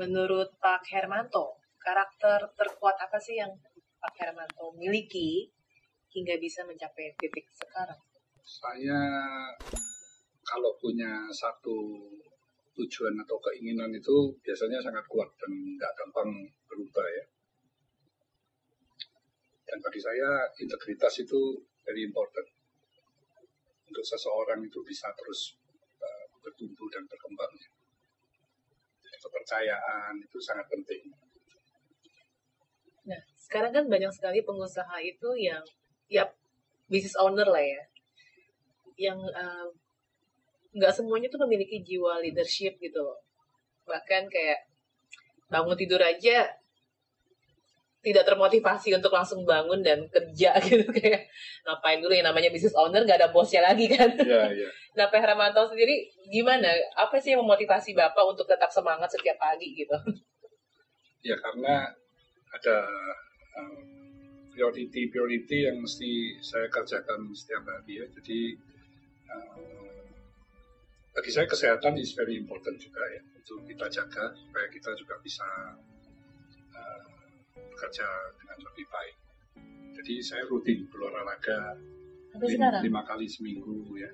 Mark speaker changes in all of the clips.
Speaker 1: menurut Pak Hermanto, karakter terkuat apa sih yang Pak Hermanto miliki hingga bisa mencapai titik sekarang?
Speaker 2: Saya kalau punya satu tujuan atau keinginan itu biasanya sangat kuat dan nggak gampang berubah ya. Dan bagi saya integritas itu very important untuk seseorang itu bisa terus uh, bertumbuh dan berkembang. Jadi kepercayaan itu sangat penting.
Speaker 1: Nah, sekarang kan banyak sekali pengusaha itu yang ya business owner lah ya, yang uh, nggak semuanya tuh memiliki jiwa leadership gitu loh. Bahkan kayak bangun tidur aja tidak termotivasi untuk langsung bangun dan kerja gitu kayak ngapain dulu yang namanya business owner gak ada bosnya lagi kan.
Speaker 2: Iya, iya.
Speaker 1: Nah, Pak Hermanto sendiri gimana? Apa sih yang memotivasi Bapak untuk tetap semangat setiap pagi gitu?
Speaker 2: Ya karena ada um, priority priority yang mesti saya kerjakan setiap hari ya. Jadi um, bagi saya kesehatan is very important juga ya untuk kita jaga supaya kita juga bisa bekerja dengan lebih baik. Jadi saya rutin berolahraga lima, lima kali seminggu ya.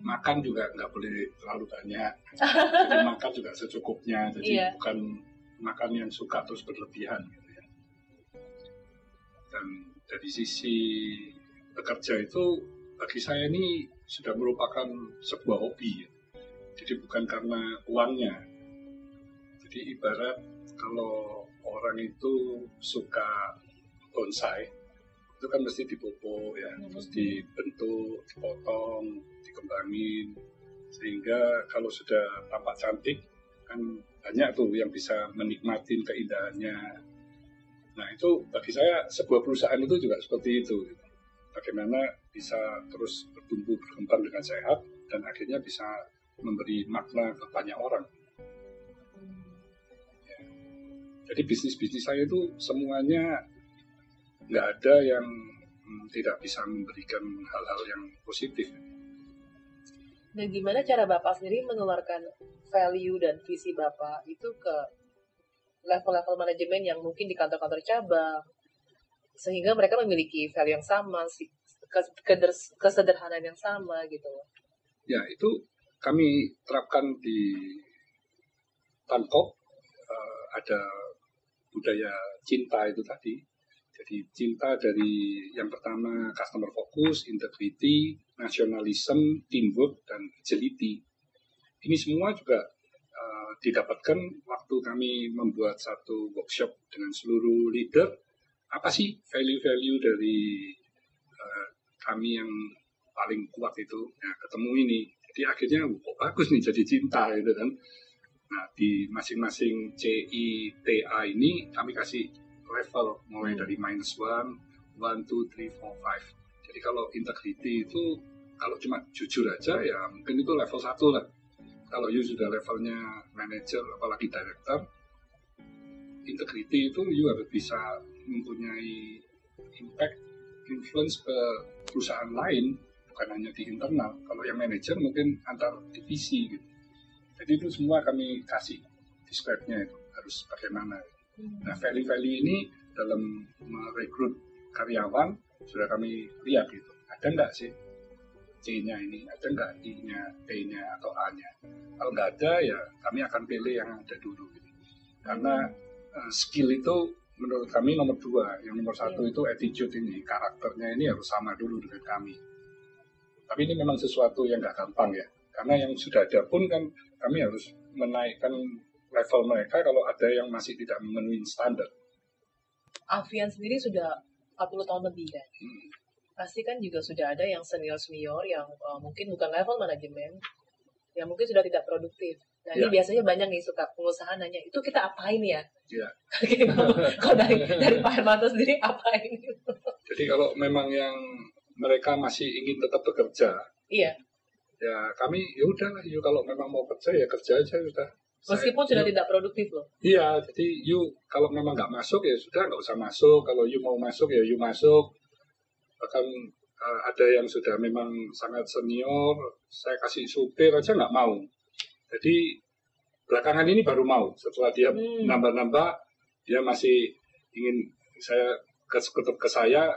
Speaker 2: Makan juga nggak boleh terlalu banyak. jadi makan juga secukupnya. Jadi
Speaker 1: Iya.
Speaker 2: bukan makan yang suka terus berlebihan gitu ya. Dan dari sisi bekerja itu bagi saya ini sudah merupakan sebuah hobi ya. Jadi bukan karena uangnya. Jadi ibarat kalau orang itu suka bonsai itu kan mesti dipupuk ya,
Speaker 1: Hmm.
Speaker 2: terus dibentuk, dipotong, dikembangin sehingga kalau sudah tampak cantik kan banyak tuh yang bisa menikmati keindahannya. Nah itu bagi saya sebuah perusahaan itu juga seperti itu. gitu. Bagaimana bisa terus bertumbuh berkembang dengan sehat dan akhirnya bisa memberi makna ke banyak orang. Jadi bisnis-bisnis saya itu semuanya nggak ada yang hmm, tidak bisa memberikan hal-hal yang positif.
Speaker 1: Dan gimana cara Bapak sendiri menularkan value dan visi Bapak itu ke level-level manajemen yang mungkin di kantor-kantor cabang, sehingga mereka memiliki value yang sama, kesederhanaan yang sama gitu.
Speaker 2: Ya itu kami terapkan di Tankok eh, ada budaya cinta itu tadi. Jadi cinta dari yang pertama customer focus, integrity, nationalism, teamwork, dan agility. Ini semua juga eh, didapatkan waktu kami membuat satu workshop dengan seluruh leader. Apa sih value-value dari eh, kami yang paling kuat itu? Nah, ketemu ini. Jadi akhirnya kok bagus nih jadi cinta gitu kan. Nah, di masing-masing CI, TA ini kami kasih level mulai
Speaker 1: Hmm.
Speaker 2: dari minus one, one, two, three, four, five. Jadi kalau integrity itu kalau cuma jujur aja ya mungkin itu level satu lah. Kalau you sudah levelnya manager apalagi director, integrity itu you harus bisa mempunyai impact, influence ke perusahaan lain bukan hanya di internal. Kalau yang manager mungkin antar divisi gitu. Jadi itu semua kami kasih describe-nya itu harus bagaimana. Nah, value-value ini dalam merekrut karyawan sudah kami lihat gitu. Ada nggak sih C-nya ini? Ada nggak I-nya, T-nya, atau A-nya? Kalau nggak ada ya kami akan pilih yang ada dulu. Gitu. Karena eh, skill itu menurut kami nomor dua. Yang nomor satu itu attitude ini, karakternya ini harus sama dulu dengan kami. Tapi ini memang sesuatu yang nggak gampang ya. Karena yang sudah ada pun kan kami harus menaikkan level mereka kalau ada yang masih tidak memenuhi standar.
Speaker 1: Alfian sendiri sudah 40 tahun lebih kan?
Speaker 2: Hmm.
Speaker 1: Pasti kan juga sudah ada yang senior-senior yang uh, mungkin bukan level manajemen, yang mungkin sudah tidak produktif. Nah ini
Speaker 2: Ya.
Speaker 1: biasanya banyak nih suka pengusaha nanya, itu kita apain ya?
Speaker 2: Ya.
Speaker 1: Gitu. Kalau dari, dari Pak Hermanto sendiri apain?
Speaker 2: Jadi kalau memang yang mereka masih ingin tetap bekerja,
Speaker 1: iya,
Speaker 2: ya kami ya udahlah, yuk kalau memang mau kerja ya kerja aja sudah.
Speaker 1: meskipun
Speaker 2: Saya-
Speaker 1: sudah
Speaker 2: yuk-
Speaker 1: tidak produktif loh.
Speaker 2: Iya, jadi you kalau memang nggak masuk ya sudah nggak usah masuk. Kalau you mau masuk ya you masuk. Bahkan eh, ada yang sudah memang sangat senior, saya kasih supir aja nggak mau. Jadi belakangan ini baru mau setelah dia
Speaker 1: Hmm.
Speaker 2: nambah-nambah dia masih ingin saya ke, ke, ke saya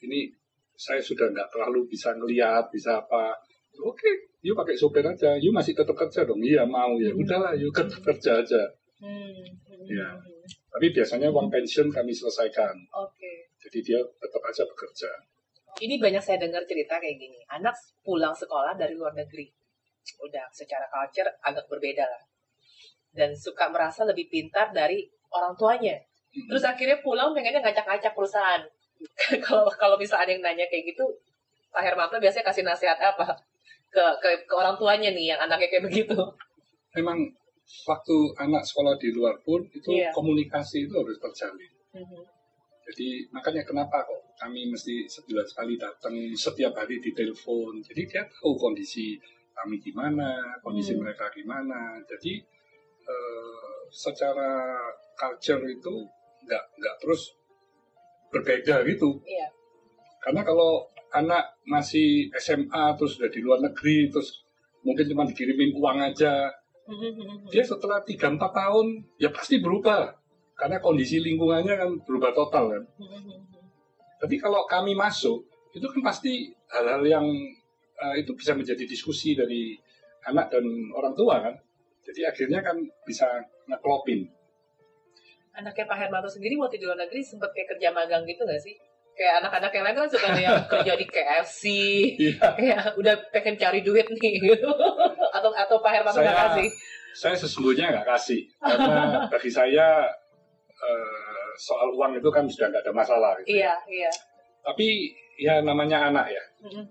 Speaker 2: ini saya sudah nggak terlalu bisa ngelihat bisa apa oke yuk pakai sopir aja yuk masih tetap kerja dong iya mau ya
Speaker 1: Hmm.
Speaker 2: udahlah yuk ker- kerja aja
Speaker 1: Hmm. Hmm.
Speaker 2: Ya. tapi biasanya uang pensiun kami selesaikan
Speaker 1: Oke.
Speaker 2: jadi dia tetap aja bekerja
Speaker 1: Ini banyak saya dengar cerita kayak gini. Anak pulang sekolah dari luar negeri. Udah secara culture agak berbeda lah. Dan suka merasa lebih pintar dari orang tuanya. Terus akhirnya pulang pengennya ngacak-ngacak perusahaan. Kalau kalau misalnya ada yang nanya kayak gitu, Pak Hermanto biasanya kasih nasihat apa? Ke, ke, ke orang tuanya nih yang anaknya kayak begitu.
Speaker 2: memang waktu anak sekolah di luar pun itu
Speaker 1: Iya.
Speaker 2: komunikasi itu harus terjalin Jadi makanya kenapa kok kami mesti sebulan sekali datang setiap hari di telepon. Jadi dia tahu kondisi kami gimana, kondisi
Speaker 1: Hmm.
Speaker 2: mereka gimana. Jadi eh, secara culture itu nggak nggak terus berbeda gitu.
Speaker 1: Iya.
Speaker 2: Karena kalau anak masih SMA terus sudah di luar negeri terus mungkin cuma dikirimin uang aja, dia setelah 3-4 tahun ya pasti berubah. Karena kondisi lingkungannya kan berubah total kan. Tapi kalau kami masuk, itu kan pasti hal-hal yang eh, itu bisa menjadi diskusi dari anak dan orang tua kan. Jadi akhirnya kan bisa ngeklopin.
Speaker 1: Anaknya Pak Hermanto sendiri waktu di luar negeri sempat kayak kerja magang gitu nggak sih? Kayak anak-anak yang lain kan suka yang kerja di KFC,
Speaker 2: Iya.
Speaker 1: kayak udah pengen cari duit nih gitu. atau atau Pak Hermanto nggak kasih?
Speaker 2: Saya sesungguhnya nggak kasih. Karena bagi saya eh, soal uang itu kan sudah nggak ada masalah. Gitu.
Speaker 1: Iya, iya.
Speaker 2: Tapi ya namanya anak ya.
Speaker 1: Mm-mm.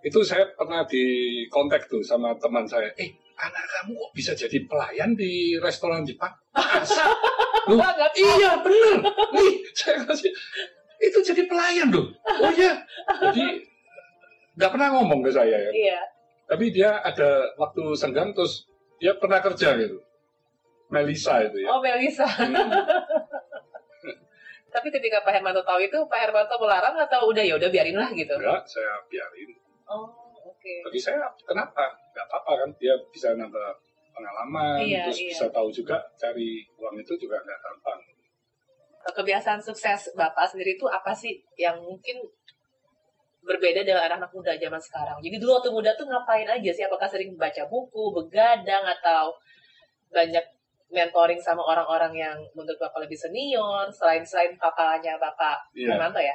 Speaker 2: Itu saya pernah di kontak tuh sama teman saya. Eh, anak kamu kok bisa jadi pelayan di restoran Jepang? Loh. Iya bener. Nih saya kasih itu jadi pelayan loh. Oh iya. Jadi nggak pernah ngomong ke saya ya.
Speaker 1: Iya.
Speaker 2: Tapi dia ada waktu senggang terus dia pernah kerja gitu. Melisa itu ya.
Speaker 1: Oh Melisa.
Speaker 2: Hmm.
Speaker 1: Tapi ketika Pak Hermanto tahu itu, Pak Hermanto melarang atau udah ya udah biarin lah gitu?
Speaker 2: Enggak, saya biarin.
Speaker 1: Oh, oke.
Speaker 2: Bagi saya kenapa? Nggak apa-apa kan. Dia bisa nambah pengalaman,
Speaker 1: Iya,
Speaker 2: terus
Speaker 1: iya.
Speaker 2: bisa tahu juga cari uang itu juga nggak gampang.
Speaker 1: Kebiasaan sukses Bapak sendiri itu apa sih yang mungkin berbeda dengan anak-anak muda zaman sekarang? Jadi dulu waktu muda tuh ngapain aja sih? Apakah sering baca buku, begadang, atau banyak mentoring sama orang-orang yang menurut Bapak lebih senior, selain selain papanya Bapak
Speaker 2: Iya.
Speaker 1: Hermanto ya?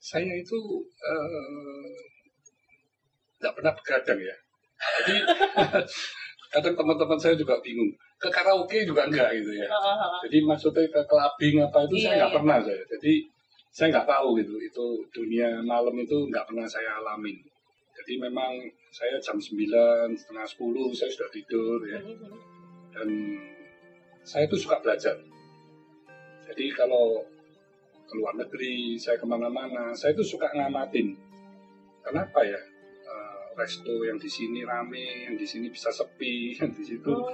Speaker 2: Saya itu eh, nggak pernah begadang ya. Jadi kadang teman-teman saya juga bingung. Ke karaoke juga enggak gitu ya. Jadi maksudnya ke clubbing apa itu
Speaker 1: Iya,
Speaker 2: saya nggak
Speaker 1: iya.
Speaker 2: pernah saya. Jadi saya nggak tahu gitu. Itu dunia malam itu nggak pernah saya alamin. Jadi memang saya jam 9, setengah 10 saya sudah tidur ya. Dan saya itu suka belajar. Jadi kalau ke luar negeri, saya ke mana-mana, saya itu suka ngamatin. Kenapa ya? Eh, resto yang di sini rame, yang di sini bisa sepi, yang di situ
Speaker 1: Oh,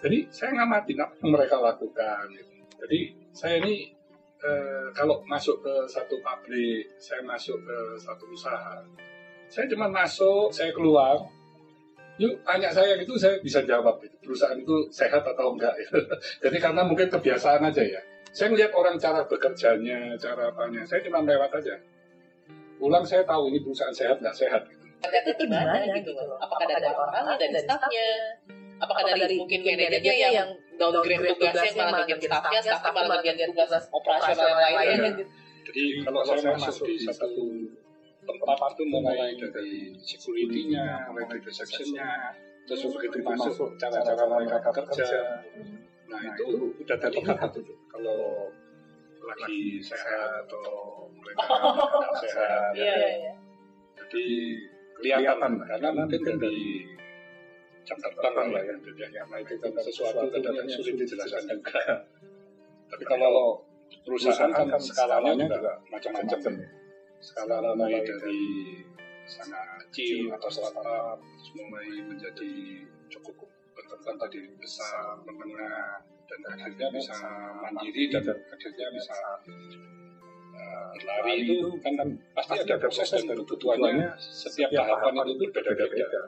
Speaker 2: jadi saya ngamatin apa yang mereka lakukan. gitu. Jadi saya ini eh, kalau masuk ke satu pabrik, saya masuk ke satu usaha, saya cuma masuk, saya keluar. Yuk tanya saya itu saya bisa jawab itu perusahaan itu sehat atau enggak ya. Jadi karena mungkin kebiasaan aja ya. Saya melihat orang cara bekerjanya, cara apanya. Saya cuma lewat aja. Pulang saya tahu ini perusahaan sehat nggak sehat. Gitu.
Speaker 1: Ternyata gimana gitu loh? Apakah dari orang, dari staffnya? Apakah dari mungkin manajernya yang downgrade tugasnya malah bagian staffnya, staffnya malah bagian tugas operasional yang lainnya gitu.
Speaker 2: Jadi kalau saya masuk di satu tempat itu mulai dari security-nya, mulai dari reception-nya, terus begitu masuk cara-cara mereka kerja. Nah itu udah terlihat itu kalau lagi sehat atau mereka sehat.
Speaker 1: Iya, iya, iya.
Speaker 2: Jadi kelihatan karena mungkin dari jam terbang lah ya. Jadi karena itu kan sesuatu kadang sulit dijelaskan juga. Tapi kalau perusahaan kan skalanya juga macam-macam. Skala mulai dari sangat kecil atau startup mulai menjadi cukup berkembang tadi besar, menengah dan akhirnya bisa mandiri dan akhirnya bisa uh, lari itu kan, kan pasti ada proses dan kebutuhannya. setiap tahapan itu berbeda-beda.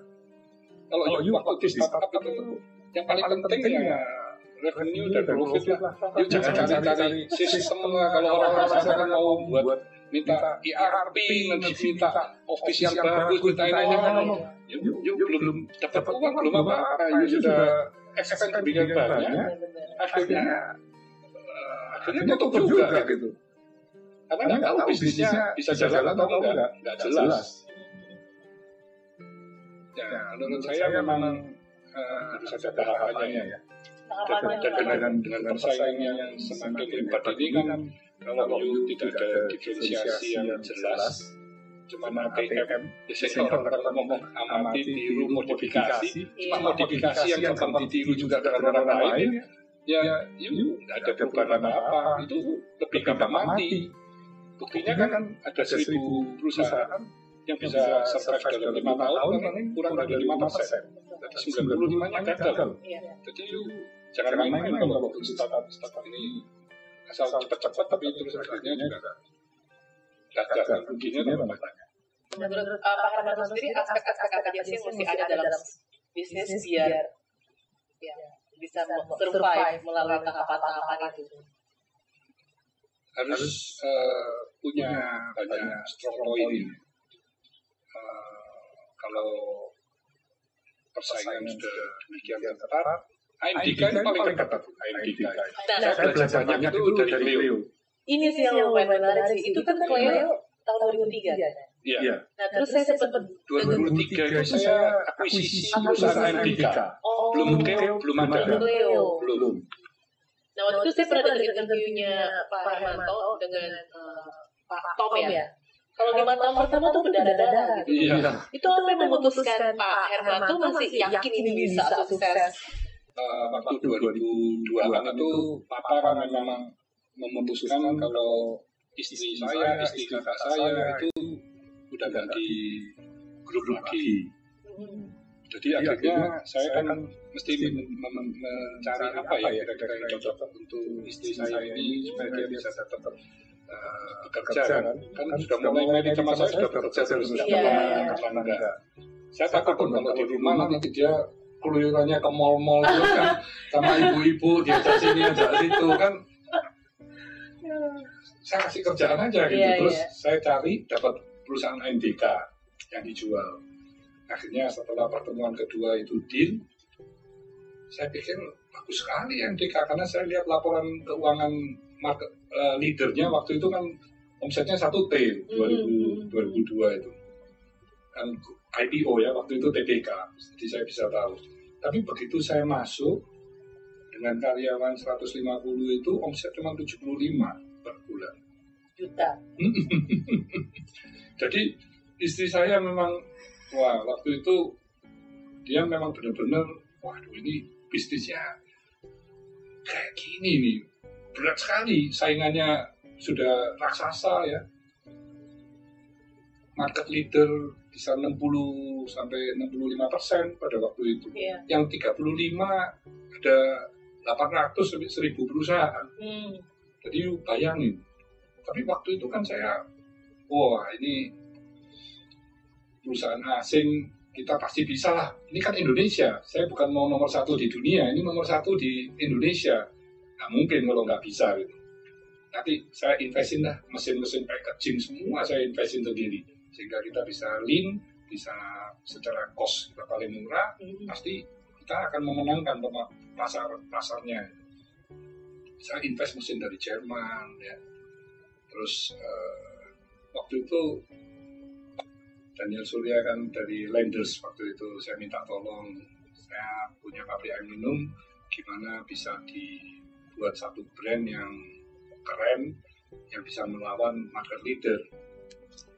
Speaker 2: Kalau you waktu di startup itu yang paling penting ya revenue dan profit lah. You jangan cari-cari sistem lah. Kalau orang misalkan mau buat minta ERP, nanti minta official bagus, minta ini. You, you belum dapat uang, belum apa-apa. You sudah expect lebih banyak. Akhirnya akhirnya tutup juga gitu. Karena nggak tahu bisnisnya bisa jalan atau enggak, nggak jelas. Ya, menurut saya memang harus ada tahapannya ya. Dan dengan dengan persaingan yang semakin hebat ini kan kalau you tidak ada diferensiasi yang jelas cuma ATM biasanya orang-orang ngomong amati tiru modifikasi cuma modifikasi yang gampang ditiru juga dengan orang lain. ya you nggak ada perubahan apa. Itu lebih gampang mati. buktinya kan ada seribu perusahaan yang bisa survive dalam lima tahun kurang dari lima persen. jadi sembilan puluh lima nya gagal. jadi you jangan main-main kalau waktu startup startup. ini asal cepat-cepat tapi terus akhirnya juga gagal. Ruginya tambah banyak.
Speaker 1: Menurut uh, Pak Kamarno sendiri aspek-aspek apa aja sih yang mesti ada dalam bisnis biar ya, bisa survive melalui tahapan-tahapan itu?
Speaker 2: Harus uh, punya banyak strong point. Kalau persaingan sudah demikian ketat, IMDK itu paling ketat. Nah, saya belajar banyak itu dari Leo.
Speaker 1: Ini sih yang lumayan menarik sih. Itu kan Cleo tahun 2003 kan?
Speaker 2: Iya.
Speaker 1: Nah, terus saya sempat
Speaker 2: 2003 itu saya akuisisi perusahaan IMDK.
Speaker 1: Oh,
Speaker 2: Belum Cleo, belum ada.
Speaker 1: Cleo.
Speaker 2: Belum.
Speaker 1: Nah, waktu itu saya pernah dengar interviewnya Pak Hermanto dengan uh, Pak Tom ya. Kalau di mata pertama tuh berdarah-darah gitu.
Speaker 2: Iya.
Speaker 1: Itu apa yang memutuskan Pak Hermanto masih yakin ini bisa sukses?
Speaker 2: Uh, waktu 2002 kan itu papa kan memang memutuskan kalau istri saya, istri kakak saya itu udah ganti grup lagi. Jadi akhirnya saya kan mesti mencari apa ya kira-kira yang cocok untuk istri saya ini supaya dia bisa tetap uh, bekerja kan. Kan sudah mulai merit sama saya sudah bekerja terus
Speaker 1: Iya.
Speaker 2: kapan enggak. Saya takut kalau di rumah nanti dia keluyurannya ke mall-mall itu kan sama ibu-ibu diajak sini ajak situ kan saya kasih kerjaan aja gitu
Speaker 1: Iya,
Speaker 2: terus
Speaker 1: iya.
Speaker 2: saya cari dapat perusahaan MDK yang dijual akhirnya setelah pertemuan kedua itu deal saya pikir bagus sekali MDK karena saya lihat laporan keuangan market eh, leadernya waktu itu kan omsetnya satu T 2000, 2002 itu. Kan IPO ya waktu itu TPK jadi saya bisa tahu. Tapi begitu saya masuk dengan karyawan 150 itu omset cuma 75 per bulan.
Speaker 1: Juta.
Speaker 2: jadi istri saya memang wah waktu itu dia memang benar-benar waduh ini bisnisnya kayak gini nih berat sekali saingannya sudah raksasa ya market leader bisa 60 sampai 65 persen pada waktu itu
Speaker 1: Iya.
Speaker 2: yang 35 ada 800 sampai 1000 perusahaan
Speaker 1: Hmm.
Speaker 2: jadi bayangin. Tapi waktu itu kan saya, wah ini perusahaan asing kita pasti bisa lah. Ini kan Indonesia. Saya bukan mau nomor satu di dunia, ini nomor satu di Indonesia. Nggak mungkin kalau nggak bisa gitu. Nanti saya investin lah mesin-mesin packaging semua saya investin sendiri sehingga kita bisa lean, bisa secara cost kita paling murah,
Speaker 1: Hmm.
Speaker 2: pasti kita akan memenangkan pasar pasarnya. Saya invest mesin dari Jerman ya. Terus eh, waktu itu Daniel Surya kan dari Lenders waktu itu saya minta tolong saya punya pabrik air minum gimana bisa dibuat satu brand yang keren yang bisa melawan market leader.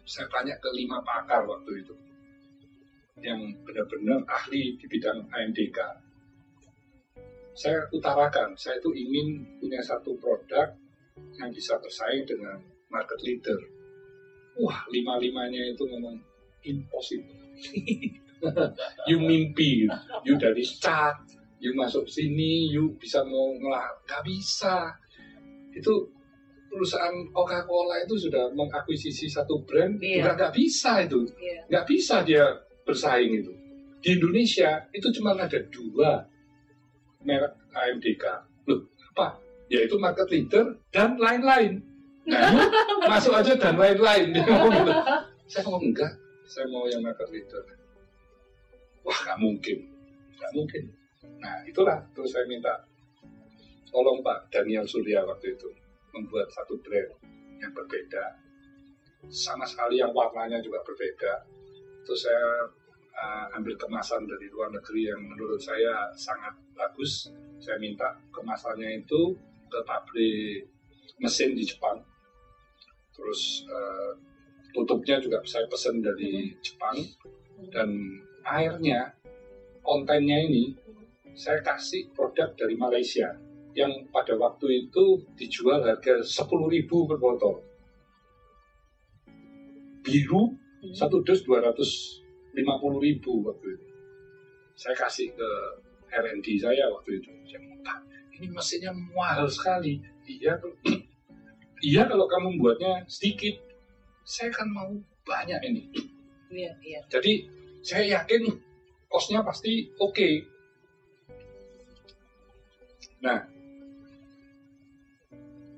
Speaker 2: Saya tanya ke lima pakar waktu itu yang benar-benar ahli di bidang AMDK. Saya utarakan, saya itu ingin punya satu produk yang bisa bersaing dengan market leader. Wah, lima-limanya itu memang impossible. you mimpi, you dari cat, you masuk sini, you bisa mau ngelah, nggak bisa. Itu perusahaan Coca-Cola itu sudah mengakuisisi satu brand,
Speaker 1: Iya.
Speaker 2: juga nggak bisa itu
Speaker 1: Iya.
Speaker 2: nggak bisa dia bersaing itu. Di Indonesia itu cuma ada dua merek AMDK. Loh, apa? Yaitu market leader dan lain-lain. Nah, masuk aja dan lain-lain. Dia ngomong. Saya ngomong enggak, saya mau yang market leader. Wah, nggak mungkin. Nggak mungkin. Nah, itulah terus saya minta tolong Pak Daniel Surya waktu itu membuat satu brand yang berbeda sama sekali yang warnanya juga berbeda terus saya uh, ambil kemasan dari luar negeri yang menurut saya sangat bagus saya minta kemasannya itu ke pabrik mesin di Jepang terus uh, tutupnya juga saya pesan dari Jepang. Dan airnya kontennya ini saya kasih produk dari Malaysia yang pada waktu itu dijual harga 10.000 per botol. Biru satu dus 250 ribu waktu itu. Saya kasih ke R&D saya waktu itu. Saya minta ini mesinnya mahal sekali. Iya iya kalau kamu buatnya sedikit saya kan mau banyak ini.
Speaker 1: Iya, iya.
Speaker 2: jadi saya yakin kosnya pasti oke. Nah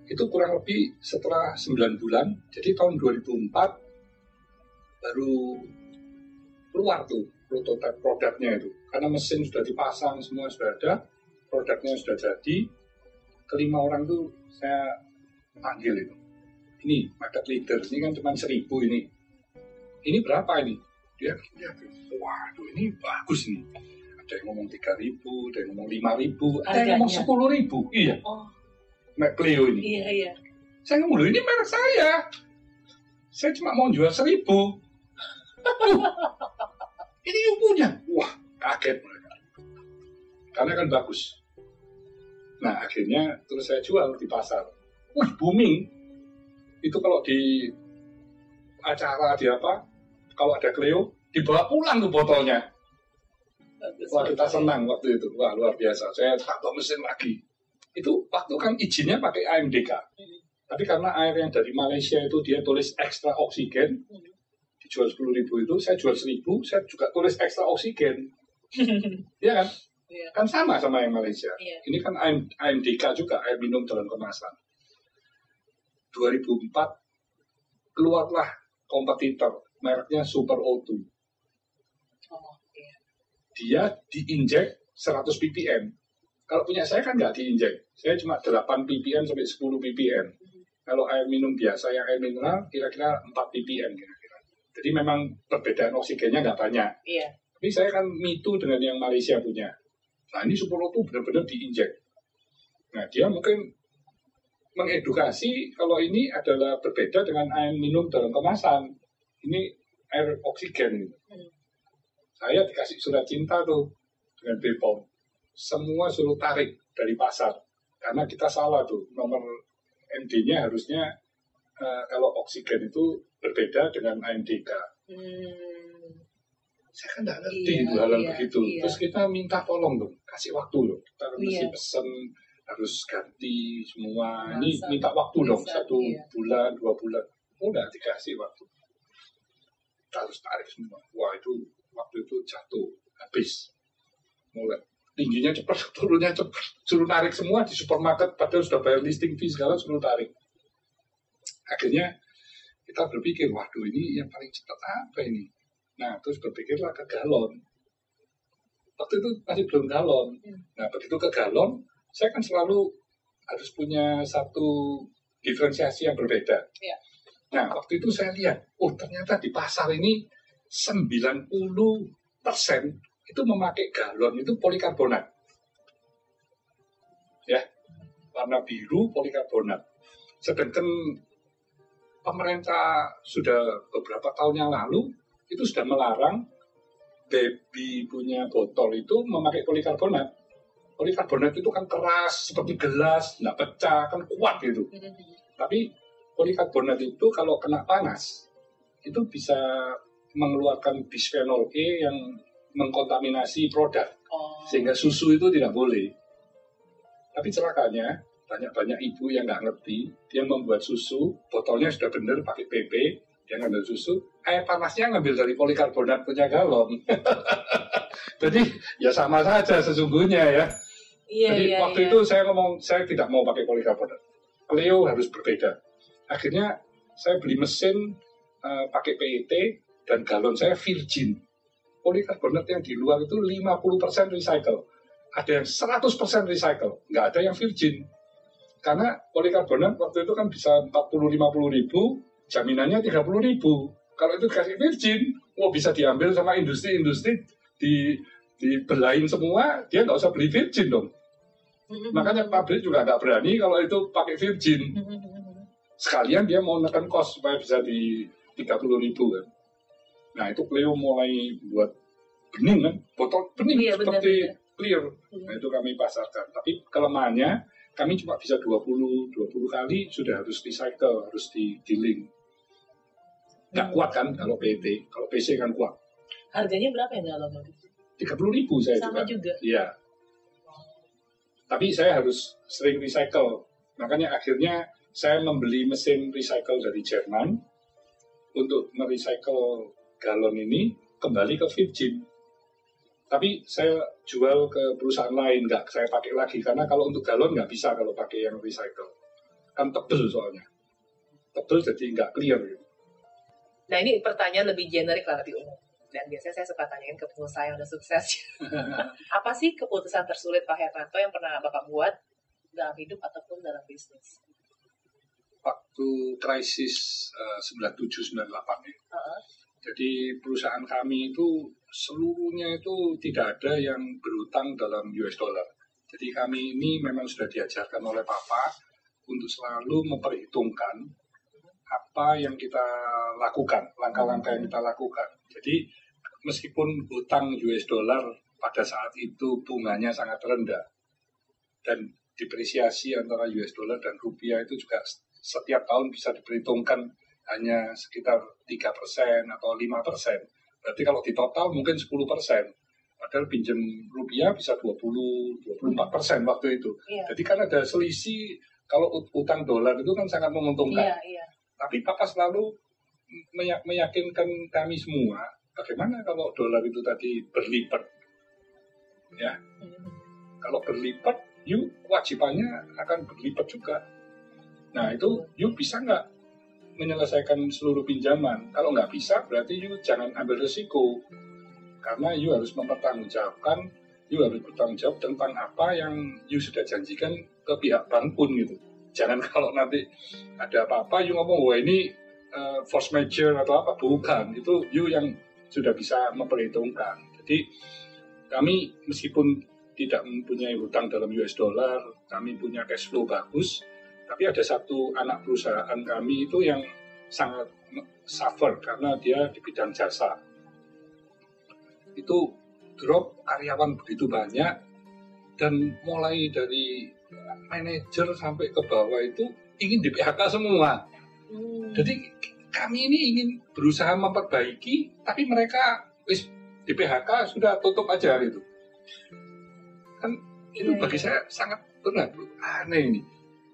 Speaker 2: itu kurang lebih setelah 9 bulan jadi tahun 2004 baru keluar tuh prototipe produknya itu. Karena mesin sudah dipasang semua sudah ada produknya sudah jadi. Kelima orang tuh saya panggil itu ini market leader ini kan cuma seribu ini. Ini berapa ini? Dia lihat waduh ini bagus nih ada yang ngomong tiga ribu ada yang ngomong lima ribu ada yang ngomong sepuluh ribu. Iya.
Speaker 1: Oh,
Speaker 2: Mac ini.
Speaker 1: Iya, iya.
Speaker 2: saya ngomong "Loh, ini merek saya. Saya cuma mau jual seribu. Ini yang punya wah kaget mereka. Karena kan bagus. Nah akhirnya terus saya jual di pasar. Wih booming itu kalau di acara di apa kalau ada Cleo dibawa pulang tuh botolnya. Wah kita senang waktu itu, wah luar biasa. Saya tato mesin lagi. Itu waktu kan izinnya pakai AMDK.
Speaker 1: Hmm.
Speaker 2: Tapi karena air yang dari Malaysia itu dia tulis ekstra oksigen,
Speaker 1: Hmm.
Speaker 2: dijual 10 ribu itu, saya jual 1000, saya juga tulis ekstra oksigen. Iya kan?
Speaker 1: Iya.
Speaker 2: Kan sama sama yang Malaysia.
Speaker 1: Iya.
Speaker 2: Ini kan AM AMDK juga, air minum dalam kemasan. 2004 keluarlah kompetitor, mereknya Super O2
Speaker 1: Oh, iya.
Speaker 2: dia diinjek 100 ppm. Kalau punya saya kan nggak diinjek. Saya cuma 8 ppm sampai 10 ppm. Kalau air minum biasa yang air mineral kira-kira 4 ppm kira-kira. Jadi memang perbedaan oksigennya nggak banyak.
Speaker 1: Iya.
Speaker 2: Tapi saya kan mitu dengan yang Malaysia punya. Nah ini Super tuh benar-benar diinjek. Nah dia mungkin mengedukasi kalau ini adalah berbeda dengan air minum dalam kemasan. Ini air oksigen.
Speaker 1: Hmm.
Speaker 2: Saya dikasih surat cinta tuh dengan Bepom. Semua suruh tarik dari pasar. Karena kita salah tuh. Nomor MD-nya harusnya eh, kalau oksigen itu berbeda dengan AMDK.
Speaker 1: Hmm.
Speaker 2: Saya kan nggak ngerti
Speaker 1: Iya,
Speaker 2: itu hal yang
Speaker 1: iya,
Speaker 2: begitu.
Speaker 1: iya.
Speaker 2: Terus kita minta tolong tuh, kasih waktu loh. Kita kan mesti
Speaker 1: Iya.
Speaker 2: pesen harus ganti semua. Ini minta waktu dong, satu
Speaker 1: iya.
Speaker 2: bulan, dua bulan. Udah dikasih waktu. Kita harus tarik semua. Wah itu waktu itu jatuh, habis. Mulai tingginya cepat, turunnya cepat. Suruh tarik semua di supermarket, padahal sudah bayar listing fee segala, suruh tarik. Akhirnya kita berpikir, waduh ini yang paling cepat apa ini? Nah, terus berpikirlah ke galon. Waktu itu masih belum galon.
Speaker 1: Hmm.
Speaker 2: Nah, begitu ke galon, saya kan selalu harus punya satu diferensiasi yang berbeda.
Speaker 1: Iya.
Speaker 2: Nah, waktu itu saya lihat, oh ternyata di pasar ini 90% itu memakai galon itu polikarbonat. Ya, warna biru polikarbonat. Sedangkan pemerintah sudah beberapa tahun yang lalu itu sudah melarang baby punya botol itu memakai polikarbonat. Polikarbonat itu kan keras seperti gelas, nggak pecah, kan kuat gitu.
Speaker 1: Hmm.
Speaker 2: Tapi polikarbonat itu kalau kena panas itu bisa mengeluarkan bisphenol E yang mengkontaminasi produk
Speaker 1: Oh.
Speaker 2: sehingga susu itu tidak boleh. Tapi celakanya banyak-banyak ibu yang nggak ngerti, dia membuat susu, botolnya sudah benar pakai PP, dia ngambil susu, air panasnya ngambil dari polikarbonat punya galon. Jadi ya sama saja sesungguhnya ya.
Speaker 1: Iya,
Speaker 2: Jadi
Speaker 1: iya,
Speaker 2: waktu
Speaker 1: iya.
Speaker 2: itu saya ngomong saya tidak mau pakai polikarbonat. Cleo harus berbeda. Akhirnya saya beli mesin eh, pakai PET dan galon saya virgin. Polikarbonat yang di luar itu 50% recycle. Ada yang 100% recycle. Nggak ada yang virgin. Karena polikarbonat waktu itu kan bisa 40-50 ribu, jaminannya 30 ribu. Kalau itu dikasih virgin, oh bisa diambil sama industri-industri di dibelain semua, dia nggak usah beli virgin dong.
Speaker 1: Mm-mm.
Speaker 2: Makanya pabrik juga nggak berani kalau itu pakai virgin.
Speaker 1: Mm-mm.
Speaker 2: Sekalian dia mau nekan kos supaya bisa di 30 ribu kan. Nah itu Cleo mulai buat bening kan, botol bening
Speaker 1: Iya,
Speaker 2: seperti
Speaker 1: benar.
Speaker 2: clear.
Speaker 1: Hmm.
Speaker 2: Nah itu kami pasarkan. Tapi kelemahannya kami cuma bisa 20 20 kali sudah harus recycle, harus di dealing. Nggak
Speaker 1: Hmm.
Speaker 2: kuat kan kalau PT, kalau PC kan kuat.
Speaker 1: Harganya berapa ya galon?
Speaker 2: 30 ribu saya
Speaker 1: Sama
Speaker 2: juga.
Speaker 1: juga.
Speaker 2: Iya. Tapi saya harus sering recycle. Makanya akhirnya saya membeli mesin recycle dari Jerman untuk merecycle galon ini kembali ke virgin. Tapi saya jual ke perusahaan lain, nggak saya pakai lagi karena kalau untuk galon nggak bisa kalau pakai yang recycle, kan tebel soalnya, tebel jadi nggak clear. Gitu.
Speaker 1: Nah ini pertanyaan lebih generik lah, lebih umum. Dan biasanya saya suka tanyain ke pengusaha yang udah sukses. Apa sih keputusan tersulit Pak Hermanto yang pernah Bapak buat dalam hidup ataupun dalam bisnis?
Speaker 2: Waktu krisis eh, 97-98 ya,
Speaker 1: Heeh.
Speaker 2: Jadi perusahaan kami itu seluruhnya itu tidak ada yang berutang dalam US dollar. Jadi kami ini memang sudah diajarkan oleh Papa untuk selalu memperhitungkan apa yang kita lakukan, langkah-langkah yang kita lakukan. Jadi meskipun hutang US dollar pada saat itu bunganya sangat rendah dan depresiasi antara US dollar dan rupiah itu juga setiap tahun bisa diperhitungkan hanya sekitar 3% atau 5%. Berarti kalau di total mungkin 10%. Padahal pinjam rupiah bisa 20, 24% waktu itu.
Speaker 1: Iya.
Speaker 2: Jadi kan ada selisih, kalau ut- utang dolar itu kan sangat menguntungkan.
Speaker 1: Iya, iya.
Speaker 2: Tapi Papa selalu meya- meyakinkan kami semua, bagaimana kalau dolar itu tadi berlipat. Ya, kalau berlipat, you kewajibannya akan berlipat juga. Nah itu you bisa nggak menyelesaikan seluruh pinjaman? Kalau nggak bisa, berarti you jangan ambil resiko. Karena you harus mempertanggungjawabkan, you harus bertanggung jawab tentang apa yang you sudah janjikan ke pihak bank pun gitu. Jangan kalau nanti ada apa-apa, you ngomong, wah ini eh, force major atau apa. Bukan, itu you yang sudah bisa memperhitungkan. Jadi kami meskipun tidak mempunyai hutang dalam US dollar, kami punya cash flow bagus, tapi ada satu anak perusahaan kami itu yang sangat suffer karena dia di bidang jasa. Itu drop karyawan begitu banyak dan mulai dari manajer sampai ke bawah itu ingin di PHK semua.
Speaker 1: Hmm.
Speaker 2: Jadi kami ini ingin berusaha memperbaiki, tapi mereka wis di PHK sudah tutup aja gitu. Kan itu
Speaker 1: Iya,
Speaker 2: bagi saya sangat berat, bro. aneh ini.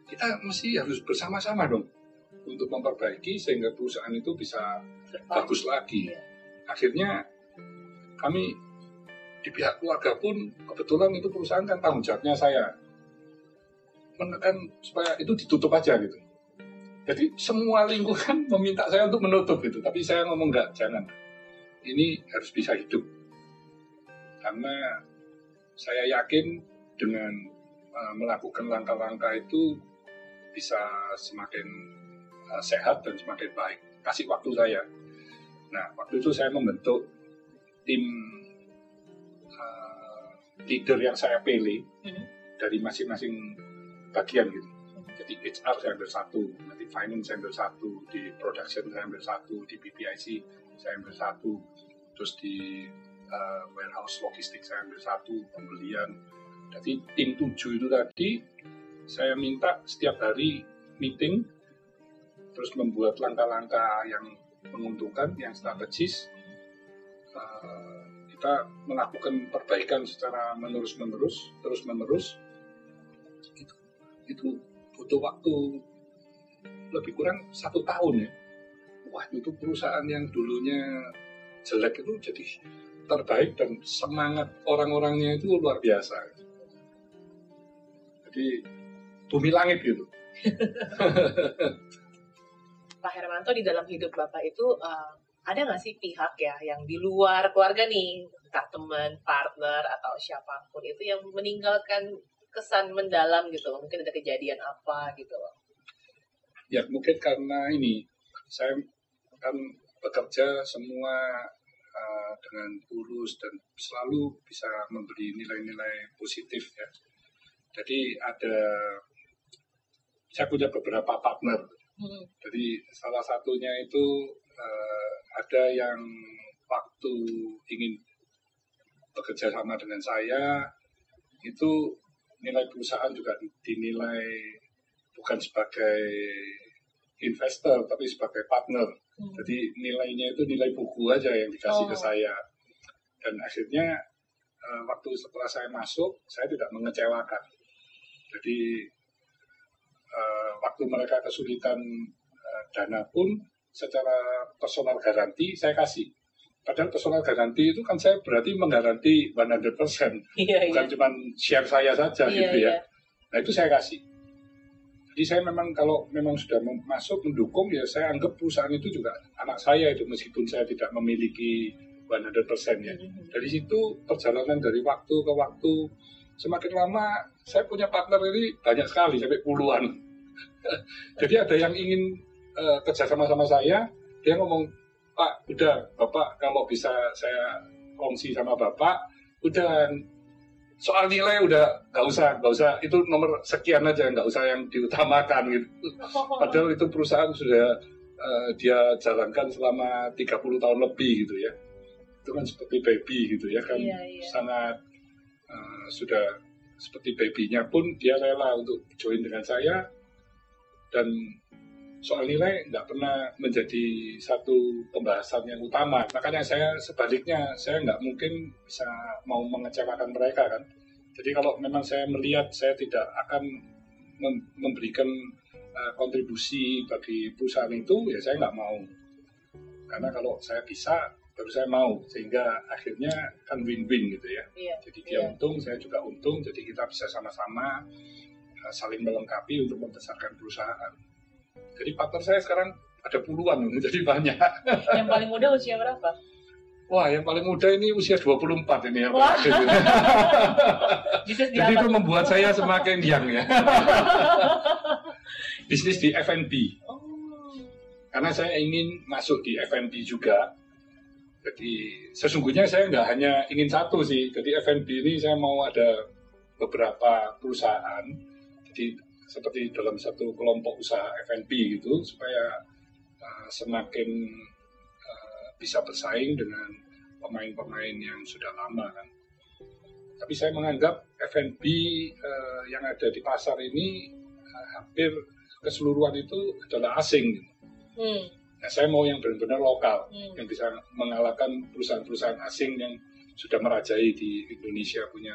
Speaker 2: Kita mesti harus bersama-sama dong untuk memperbaiki sehingga perusahaan itu bisa bagus lagi.
Speaker 1: Iya.
Speaker 2: Akhirnya kami di pihak keluarga pun kebetulan itu perusahaan kan tanggung jawabnya saya menekan supaya itu ditutup aja gitu. Jadi semua lingkungan meminta saya untuk menutup gitu, tapi saya ngomong enggak, jangan. Ini harus bisa hidup. Karena saya yakin dengan uh, melakukan langkah-langkah itu bisa semakin uh, sehat dan semakin baik. Kasih waktu saya. Nah, waktu itu saya membentuk tim uh, leader yang saya pilih
Speaker 1: Mhm.
Speaker 2: dari masing-masing bagian gitu. Jadi HR saya ambil satu, nanti finance saya ambil satu, di production saya ambil satu, di BPIC saya ambil satu, terus di uh, warehouse logistik saya ambil satu, pembelian. Jadi tim tujuh itu tadi saya minta setiap hari meeting, terus membuat langkah-langkah yang menguntungkan, yang strategis. Uh, kita melakukan perbaikan secara menerus-menerus, terus-menerus. Itu, itu butuh waktu lebih kurang satu tahun ya wah itu perusahaan yang dulunya jelek itu jadi terbaik dan semangat orang-orangnya itu luar biasa. Jadi bumi langit gitu.
Speaker 1: Pak Hermanto di dalam hidup Bapak itu uh, ada nggak sih pihak ya yang di luar keluarga nih, entah teman, partner atau siapa pun itu yang meninggalkan kesan mendalam gitu, mungkin ada kejadian apa gitu loh.
Speaker 2: Ya mungkin karena ini saya kan bekerja semua uh, dengan tulus dan selalu bisa memberi nilai-nilai positif ya. Jadi ada saya punya beberapa partner. Hmm. Jadi salah satunya itu uh, ada yang waktu ingin bekerja sama dengan saya itu nilai perusahaan juga dinilai bukan sebagai investor tapi sebagai partner. Hmm. Jadi nilainya itu nilai buku aja yang dikasih oh. ke saya. Dan akhirnya uh, waktu setelah saya masuk saya tidak mengecewakan. Jadi uh, waktu mereka kesulitan uh, dana pun secara personal garanti saya kasih. Padahal personal garanti itu kan saya berarti menggaranti 100%. Iya, bukan iya. cuma share saya saja iya, gitu ya. Iya. Nah itu saya kasih. Jadi saya memang kalau memang sudah masuk mendukung ya saya anggap perusahaan itu juga anak saya itu meskipun saya tidak memiliki 100% ya. Mm-hmm. Dari situ perjalanan dari waktu ke waktu semakin lama saya punya partner ini banyak sekali sampai puluhan Jadi ada yang ingin uh, kerja sama sama saya, dia ngomong, Pak, udah, Bapak kalau bisa saya kongsi sama Bapak, udah soal nilai udah nggak usah, nggak usah itu nomor sekian aja, nggak usah yang diutamakan gitu. Padahal itu perusahaan sudah uh, dia jalankan selama 30 tahun lebih gitu ya. Itu kan seperti baby gitu ya kan, iya, iya. sangat uh, sudah seperti babynya pun dia rela untuk join dengan saya dan soal nilai nggak pernah menjadi satu pembahasan yang utama. Makanya saya sebaliknya, saya nggak mungkin bisa mau mengecewakan mereka kan. Jadi kalau memang saya melihat saya tidak akan memberikan uh, kontribusi bagi perusahaan itu, ya saya nggak mau. Karena kalau saya bisa, baru saya mau. Sehingga akhirnya kan win-win gitu ya. Iya, jadi dia iya. untung, saya juga untung. Jadi kita bisa sama-sama Eh, saling melengkapi untuk membesarkan perusahaan. Jadi partner saya sekarang ada puluhan, jadi banyak.
Speaker 1: Yang paling muda usia berapa?
Speaker 2: Wah, yang paling muda ini usia 24 ini ya. Wah. Jadi itu membuat saya semakin young ya. Bisnis di F&B. Oh. Karena saya ingin masuk di F&B juga. Jadi sesungguhnya saya nggak hanya ingin satu sih. Jadi F&B ini saya mau ada beberapa perusahaan jadi seperti dalam satu kelompok usaha F&B gitu supaya uh, semakin uh, bisa bersaing dengan pemain-pemain yang sudah lama kan. Tapi saya menganggap F&B uh, yang ada di pasar ini uh, hampir keseluruhan itu adalah asing. Gitu. Hmm. Nah, saya mau yang benar-benar lokal, hmm. yang bisa mengalahkan perusahaan-perusahaan asing yang sudah merajai di Indonesia punya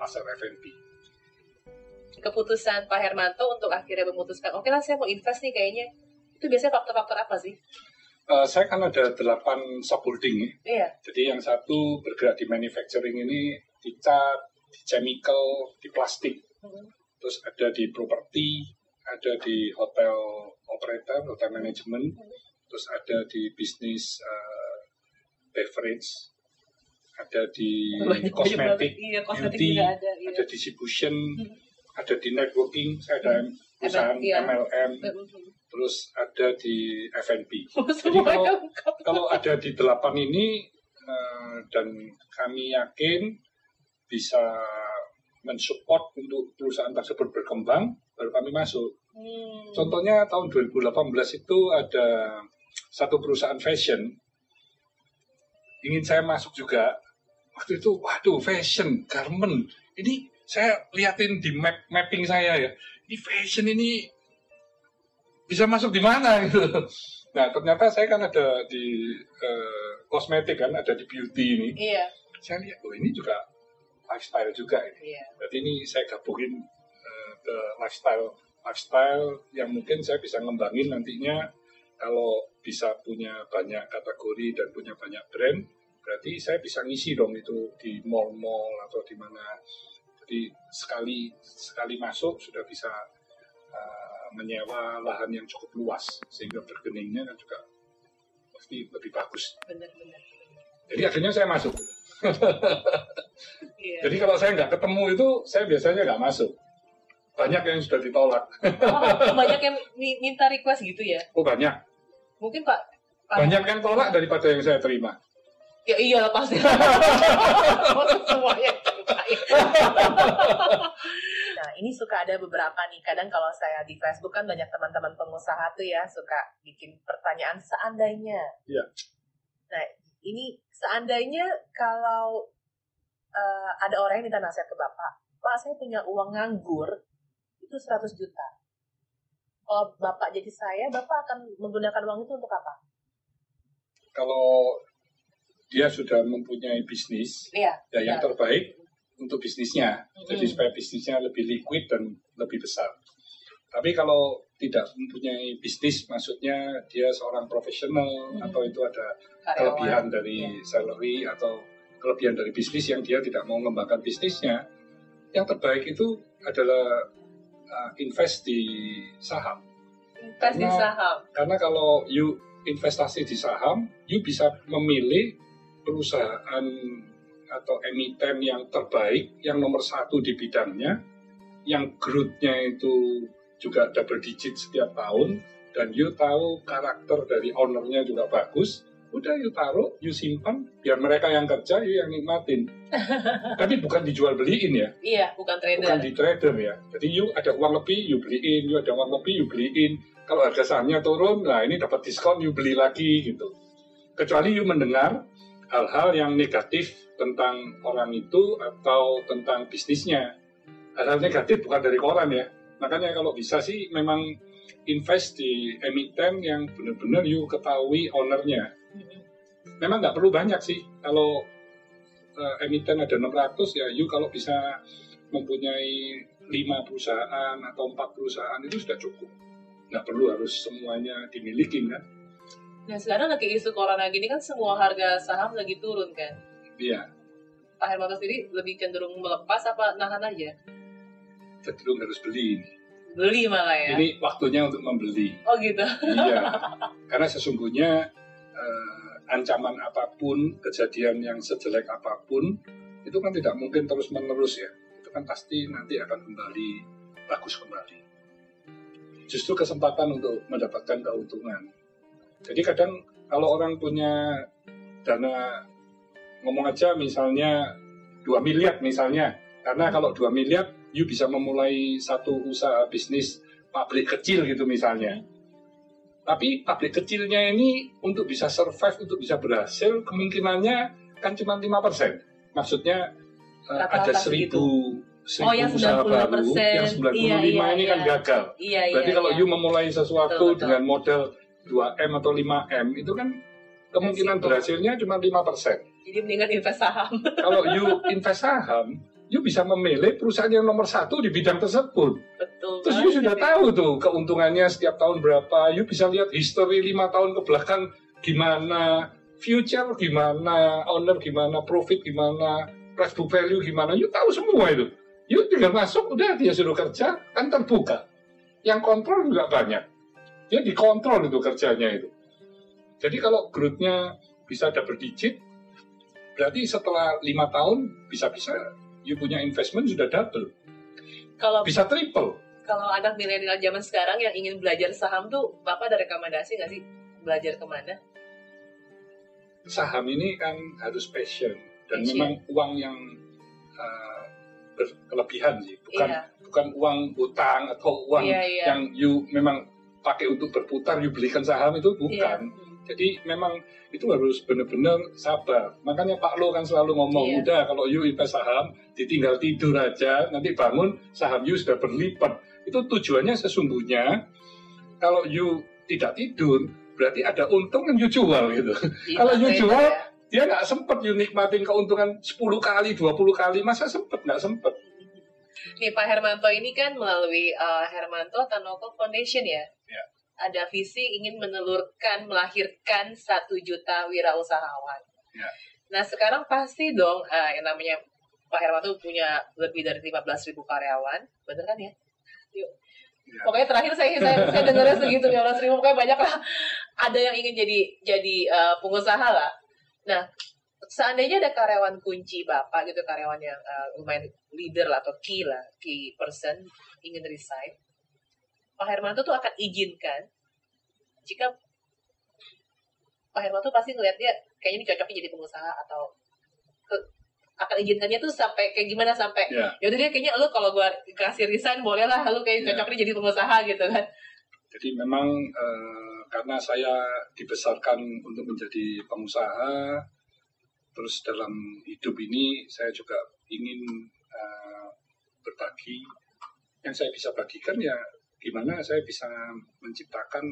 Speaker 2: pasar F&B
Speaker 1: keputusan Pak Hermanto untuk akhirnya memutuskan, oke okay lah saya mau invest nih kayaknya, itu biasanya faktor-faktor apa sih?
Speaker 2: Uh, saya kan ada delapan subholding
Speaker 1: Iya.
Speaker 2: Jadi yang satu bergerak di manufacturing ini di cat, di chemical, di plastik. Hmm. Terus ada di properti, ada di hotel operator, hotel management. Hmm. Terus ada di bisnis uh, beverage, ada di kosmetik, iya, beauty, ada, iya. ada distribution, hmm ada di networking, saya ada perusahaan iya. MLM, terus ada di F&B. Jadi kalau, kalau ada di delapan ini uh, dan kami yakin bisa mensupport untuk perusahaan tersebut berkembang, baru kami masuk. Hmm. Contohnya tahun 2018 itu ada satu perusahaan fashion ingin saya masuk juga. Waktu itu, waduh, fashion, garment, ini saya liatin di map mapping saya ya ini fashion ini bisa masuk di mana gitu nah ternyata saya kan ada di uh, kosmetik kan ada di beauty ini
Speaker 1: iya.
Speaker 2: saya lihat oh ini juga lifestyle juga ini
Speaker 1: iya.
Speaker 2: berarti ini saya gabungin uh, ke lifestyle lifestyle yang mungkin saya bisa ngembangin nantinya kalau bisa punya banyak kategori dan punya banyak brand, berarti saya bisa ngisi dong itu di mall-mall atau di mana. Jadi sekali sekali masuk sudah bisa uh, menyewa lahan yang cukup luas sehingga bergeningnya kan juga pasti lebih bagus.
Speaker 1: Benar-benar.
Speaker 2: Jadi akhirnya saya masuk.
Speaker 1: Iya.
Speaker 2: Jadi kalau saya nggak ketemu itu, saya biasanya nggak masuk. Banyak yang sudah ditolak.
Speaker 1: Oh, banyak yang mi- minta request gitu ya?
Speaker 2: Oh banyak.
Speaker 1: Mungkin Pak Pak-
Speaker 2: Banyak yang tolak daripada yang saya terima.
Speaker 1: Ya iya pasti. Semuanya. nah ini suka ada beberapa nih. Kadang kalau saya di Facebook kan banyak teman-teman pengusaha tuh ya suka bikin pertanyaan seandainya.
Speaker 2: Iya.
Speaker 1: Nah ini seandainya kalau eh, ada orang yang minta nasihat ke bapak, pak saya punya uang nganggur itu 100 juta. Kalau bapak jadi saya, bapak akan menggunakan uang itu untuk apa?
Speaker 2: Kalau dia sudah mempunyai bisnis,
Speaker 1: Iya.
Speaker 2: ya yang
Speaker 1: Ya.
Speaker 2: terbaik untuk bisnisnya. Jadi
Speaker 1: Mm.
Speaker 2: supaya bisnisnya lebih liquid dan lebih besar. Tapi kalau tidak mempunyai bisnis, maksudnya dia seorang profesional
Speaker 1: Mm.
Speaker 2: atau itu ada
Speaker 1: Karyawan.
Speaker 2: kelebihan dari
Speaker 1: Iya.
Speaker 2: salary atau kelebihan dari bisnis yang dia tidak mau mengembangkan bisnisnya, yang terbaik itu adalah uh, invest di saham.
Speaker 1: invest di
Speaker 2: Karena-
Speaker 1: saham.
Speaker 2: Karena kalau you investasi di saham, you bisa memilih perusahaan atau emiten yang terbaik, yang nomor satu di bidangnya, yang growth-nya itu juga double digit setiap tahun, dan you tahu karakter dari ownernya juga bagus, udah you taruh, you simpan, biar mereka yang kerja, you yang nikmatin. Tapi bukan dijual beliin ya,
Speaker 1: Iya, bukan trader.
Speaker 2: bukan di trader ya. Jadi you ada uang lebih, you beliin, you ada uang lebih, you beliin. Kalau harga sahamnya turun, nah ini dapat diskon, you beli lagi gitu. Kecuali you mendengar hal-hal yang negatif tentang orang itu atau tentang bisnisnya. Hal-hal negatif bukan dari koran ya. Makanya kalau bisa sih memang invest di emiten yang benar-benar you ketahui ownernya.
Speaker 1: Mm-mm.
Speaker 2: Memang nggak perlu banyak sih. Kalau eh, emiten ada 600 ya, you kalau bisa mempunyai lima perusahaan atau empat perusahaan itu sudah cukup. Nggak perlu harus semuanya dimiliki kan?
Speaker 1: Nah sekarang lagi isu corona gini kan semua harga saham lagi turun kan.
Speaker 2: Iya,
Speaker 1: Pak Hermanto sendiri lebih cenderung melepas apa nahan aja?
Speaker 2: cenderung harus beli ini.
Speaker 1: Beli malah ya.
Speaker 2: Ini waktunya untuk membeli.
Speaker 1: Oh gitu.
Speaker 2: Iya, karena sesungguhnya eh, ancaman apa pun, kejadian yang sejelek apa pun, itu kan tidak mungkin terus menerus ya. Itu kan pasti nanti akan kembali bagus kembali. Justru kesempatan untuk mendapatkan keuntungan. Jadi kadang kalau orang punya dana ngomong aja misalnya 2 miliar misalnya, karena kalau 2 miliar you bisa memulai satu usaha bisnis pabrik kecil gitu misalnya. Tapi pabrik kecilnya ini untuk bisa survive, untuk bisa berhasil, kemungkinannya kan cuma 5%. Maksudnya eh,
Speaker 1: Rata-rata
Speaker 2: ada seribu, seribu
Speaker 1: Oh, yang
Speaker 2: usaha
Speaker 1: 95%.
Speaker 2: baru, yang 95
Speaker 1: Iya, iya,
Speaker 2: ini kan
Speaker 1: iya.
Speaker 2: gagal.
Speaker 1: Iya iya.
Speaker 2: Berarti kalau
Speaker 1: iya.
Speaker 2: you memulai sesuatu
Speaker 1: Betul, betul.
Speaker 2: dengan modal 2M atau 5M, itu kan kemungkinan berhasilnya cuma 5%.
Speaker 1: Jadi mendingan invest saham.
Speaker 2: Kalau you invest saham, you bisa memilih perusahaan yang nomor satu di bidang tersebut.
Speaker 1: Betul.
Speaker 2: Terus you sudah tahu tuh keuntungannya setiap tahun berapa. You bisa lihat history lima tahun ke belakang gimana, future gimana, owner gimana, profit gimana, price book value gimana. You tahu semua itu. You tinggal masuk, udah dia suruh kerja, kan terbuka. Yang kontrol juga banyak. Dia dikontrol itu kerjanya itu. Jadi kalau growth-nya bisa double digit, berarti setelah lima tahun bisa-bisa you punya investment sudah double,
Speaker 1: Kalau
Speaker 2: bisa triple.
Speaker 1: kalau anak milenial zaman sekarang yang ingin belajar saham tuh, bapak ada rekomendasi nggak sih belajar ke mana?
Speaker 2: saham ini kan harus passion dan
Speaker 1: Passion.
Speaker 2: memang uang yang uh, berkelebihan sih bukan
Speaker 1: Iya.
Speaker 2: bukan uang utang atau uang
Speaker 1: Iya, iya.
Speaker 2: yang you memang pakai untuk berputar you belikan saham itu?
Speaker 1: Iya.
Speaker 2: bukan. Jadi memang itu harus benar-benar sabar. Makanya Pak Lo kan selalu ngomong
Speaker 1: Iya.
Speaker 2: udah kalau you invest saham ditinggal tidur aja nanti bangun saham you sudah berlipat. Itu tujuannya sesungguhnya kalau you tidak tidur berarti ada untung yang you jual gitu.
Speaker 1: Iya,
Speaker 2: Kalau you jual, dia nggak sempet you nikmatin keuntungan 10 kali, 20 kali, masa sempet? Nggak sempet.
Speaker 1: Nih Pak Hermanto ini kan melalui uh, Hermanto Tanoko Foundation ya.
Speaker 2: Ya.
Speaker 1: ada visi ingin menelurkan, melahirkan satu juta wirausahawan.
Speaker 2: Ya.
Speaker 1: Nah sekarang pasti dong uh, yang namanya Pak Hermanto punya lebih dari 15 ribu karyawan, bener kan ya? Yuk.
Speaker 2: Ya.
Speaker 1: Pokoknya terakhir saya saya, saya dengarnya segitu 15 ribu, pokoknya banyak lah. Ada yang ingin jadi jadi uh, pengusaha lah. Nah seandainya ada karyawan kunci bapak gitu karyawan yang uh, lumayan leader lah atau key lah key person ingin resign Pak Hermanto tuh akan izinkan jika Pak Hermanto pasti ngeliat dia kayaknya ini cocoknya jadi pengusaha atau ke, akan izinkannya tuh sampai kayak gimana sampai
Speaker 2: Ya.
Speaker 1: ya udah dia kayaknya lu kalau gua kasih resign boleh lah lu kayak
Speaker 2: Ya.
Speaker 1: cocoknya jadi pengusaha gitu kan
Speaker 2: Jadi memang eh, karena saya dibesarkan untuk menjadi pengusaha, terus dalam hidup ini saya juga ingin eh, berbagi. Yang saya bisa bagikan ya gimana saya bisa menciptakan